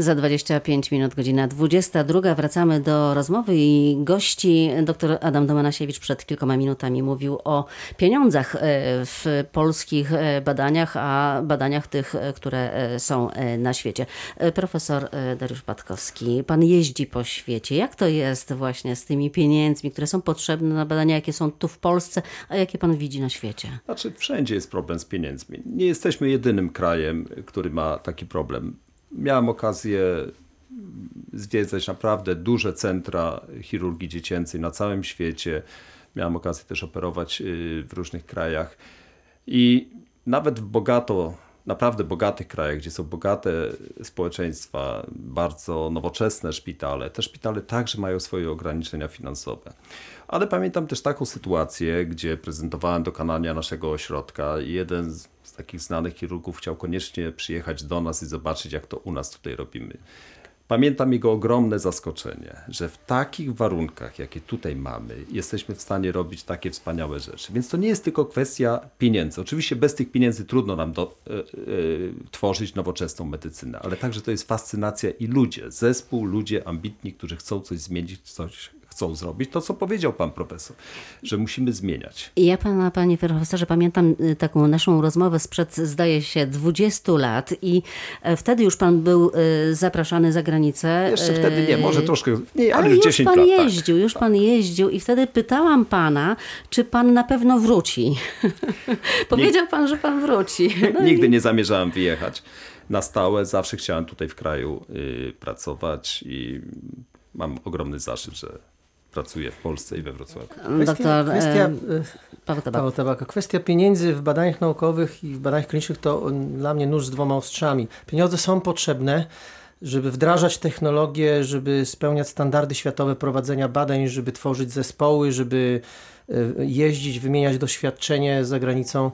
Za 25 minut, godzina 22. Wracamy do rozmowy i gości. Dr Adam Domanasiewicz przed kilkoma minutami mówił o pieniądzach e, w polskich e, badaniach, a badaniach tych, e, które są na świecie. Profesor Dariusz Patkowski, pan jeździ po świecie. Jak to jest właśnie z tymi pieniędzmi, które są potrzebne na badania, jakie są tu w Polsce, a jakie pan widzi na świecie? Znaczy, wszędzie jest problem z pieniędzmi. Nie jesteśmy jedynym krajem, który ma taki problem. Miałem okazję zwiedzać naprawdę duże centra chirurgii dziecięcej na całym świecie. Miałem okazję też operować y, w różnych krajach. I nawet w bogato, naprawdę bogatych krajach, gdzie są bogate społeczeństwa, bardzo nowoczesne szpitale, te szpitale także mają swoje ograniczenia finansowe. Ale pamiętam też taką sytuację, gdzie prezentowałem dokonania naszego ośrodka i jeden z takich znanych chirurgów chciał koniecznie przyjechać do nas i zobaczyć, jak to u nas tutaj robimy. Pamiętam jego ogromne zaskoczenie, że w takich warunkach, jakie tutaj mamy, jesteśmy w stanie robić takie wspaniałe rzeczy. Więc to nie jest tylko kwestia pieniędzy. Oczywiście bez tych pieniędzy trudno nam do, y, y, tworzyć nowoczesną medycynę, ale także to jest fascynacja i ludzie, zespół, ludzie ambitni, którzy chcą coś zmienić, coś chcą zrobić, to co powiedział pan profesor, że musimy zmieniać. Ja pana, panie profesorze, pamiętam y, taką naszą rozmowę sprzed, zdaje się, 20 lat i e, wtedy już pan był y, zapraszany za granicę. Jeszcze wtedy nie, może troszkę, nie, ale, ale już 10 pan lat. Tak. jeździł, tak. już pan jeździł i wtedy pytałam pana, czy pan na pewno wróci. Powiedział pan, że pan wróci. No Nigdy i... nie zamierzałem wyjechać na stałe. Zawsze chciałem tutaj w kraju y, pracować i mam ogromny zaszczyt, że pracuje w Polsce i we Wrocławiu. Kwestia, Doktor kwestia, e, Paweł Tabaka. Paweł Tabaka. Kwestia pieniędzy w badaniach naukowych i w badaniach klinicznych to dla mnie nóż z dwoma ostrzami. Pieniądze są potrzebne, żeby wdrażać technologię, żeby spełniać standardy światowe prowadzenia badań, żeby tworzyć zespoły, żeby e, jeździć, wymieniać doświadczenie za granicą.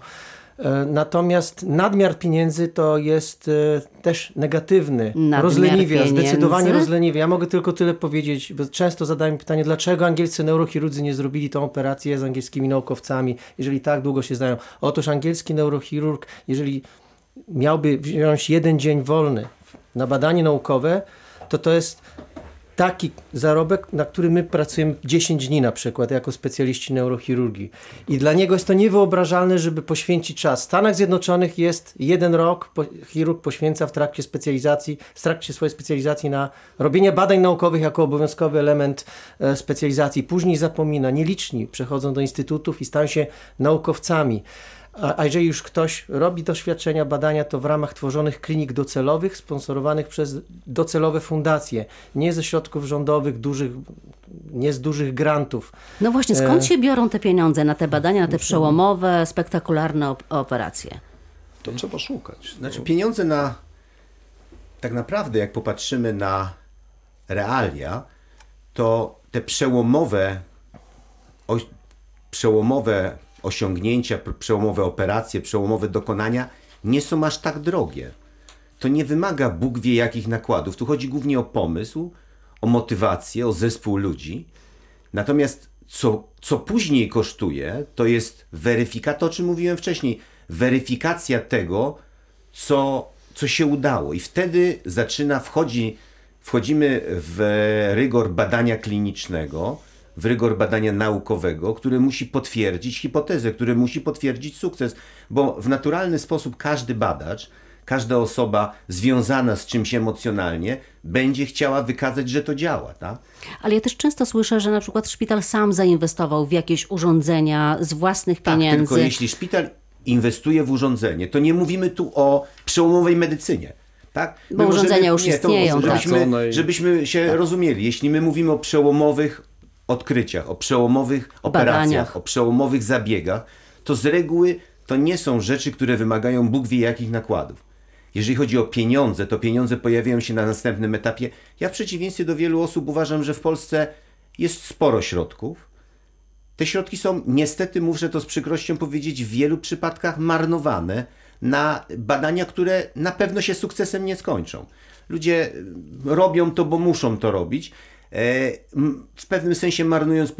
E, natomiast nadmiar pieniędzy to jest e, też negatywny. Nadmiar rozleniwia, pieniędzy? zdecydowanie rozleniwia. Ja mogę tylko tyle powiedzieć, bo często zadaję pytanie, dlaczego angielscy neurochirurdzy nie zrobili tą operację z angielskimi naukowcami, jeżeli tak długo się znają. Otóż angielski neurochirurg, jeżeli miałby wziąć jeden dzień wolny na badanie naukowe, to to jest taki zarobek, na który my pracujemy 10 dni na przykład jako specjaliści neurochirurgii. I dla niego jest to niewyobrażalne, żeby poświęcić czas. W Stanach Zjednoczonych jest jeden rok, po, chirurg poświęca w trakcie specjalizacji, w trakcie swojej specjalizacji na robienie badań naukowych jako obowiązkowy element e, specjalizacji. Później zapomina. Nieliczni przechodzą do instytutów i stają się naukowcami. A, jeżeli już ktoś robi doświadczenia, badania, to w ramach tworzonych klinik docelowych, sponsorowanych przez docelowe fundacje, nie ze środków rządowych, dużych, nie z dużych grantów. No właśnie, skąd e, się biorą te pieniądze na te badania, na te przełomowe, spektakularne op operacje? To trzeba szukać. Znaczy pieniądze na, tak naprawdę jak popatrzymy na realia, to te przełomowe, o, przełomowe osiągnięcia, przełomowe operacje, przełomowe dokonania nie są aż tak drogie. To nie wymaga Bóg wie jakich nakładów. Tu chodzi głównie o pomysł, o motywację, o zespół ludzi. Natomiast co, co później kosztuje, to jest weryfikacja, o czym mówiłem wcześniej, weryfikacja tego, co, co się udało. I wtedy zaczyna, wchodzi, wchodzimy w rygor badania klinicznego, w rygor badania naukowego, który musi potwierdzić hipotezę, który musi potwierdzić sukces, bo w naturalny sposób każdy badacz, każda osoba związana z czymś emocjonalnie będzie chciała wykazać, że to działa. Tak? Ale ja też często słyszę, że na przykład szpital sam zainwestował w jakieś urządzenia z własnych tak, pieniędzy. Tylko jeśli szpital inwestuje w urządzenie, to nie mówimy tu o przełomowej medycynie. Tak? Bo my urządzenia możemy, już nie, istnieją. To, żebyśmy, tak. żebyśmy się tak. rozumieli, jeśli my mówimy o przełomowych odkryciach, o przełomowych operacjach, Badaniach. o przełomowych zabiegach, to z reguły to nie są rzeczy, które wymagają Bóg wie jakich nakładów. Jeżeli chodzi o pieniądze, to pieniądze pojawiają się na następnym etapie. Ja w przeciwieństwie do wielu osób uważam, że w Polsce jest sporo środków. Te środki są, niestety muszę to z przykrością powiedzieć, w wielu przypadkach marnowane na badania, które na pewno się sukcesem nie skończą. Ludzie robią to, bo muszą to robić, w pewnym sensie marnując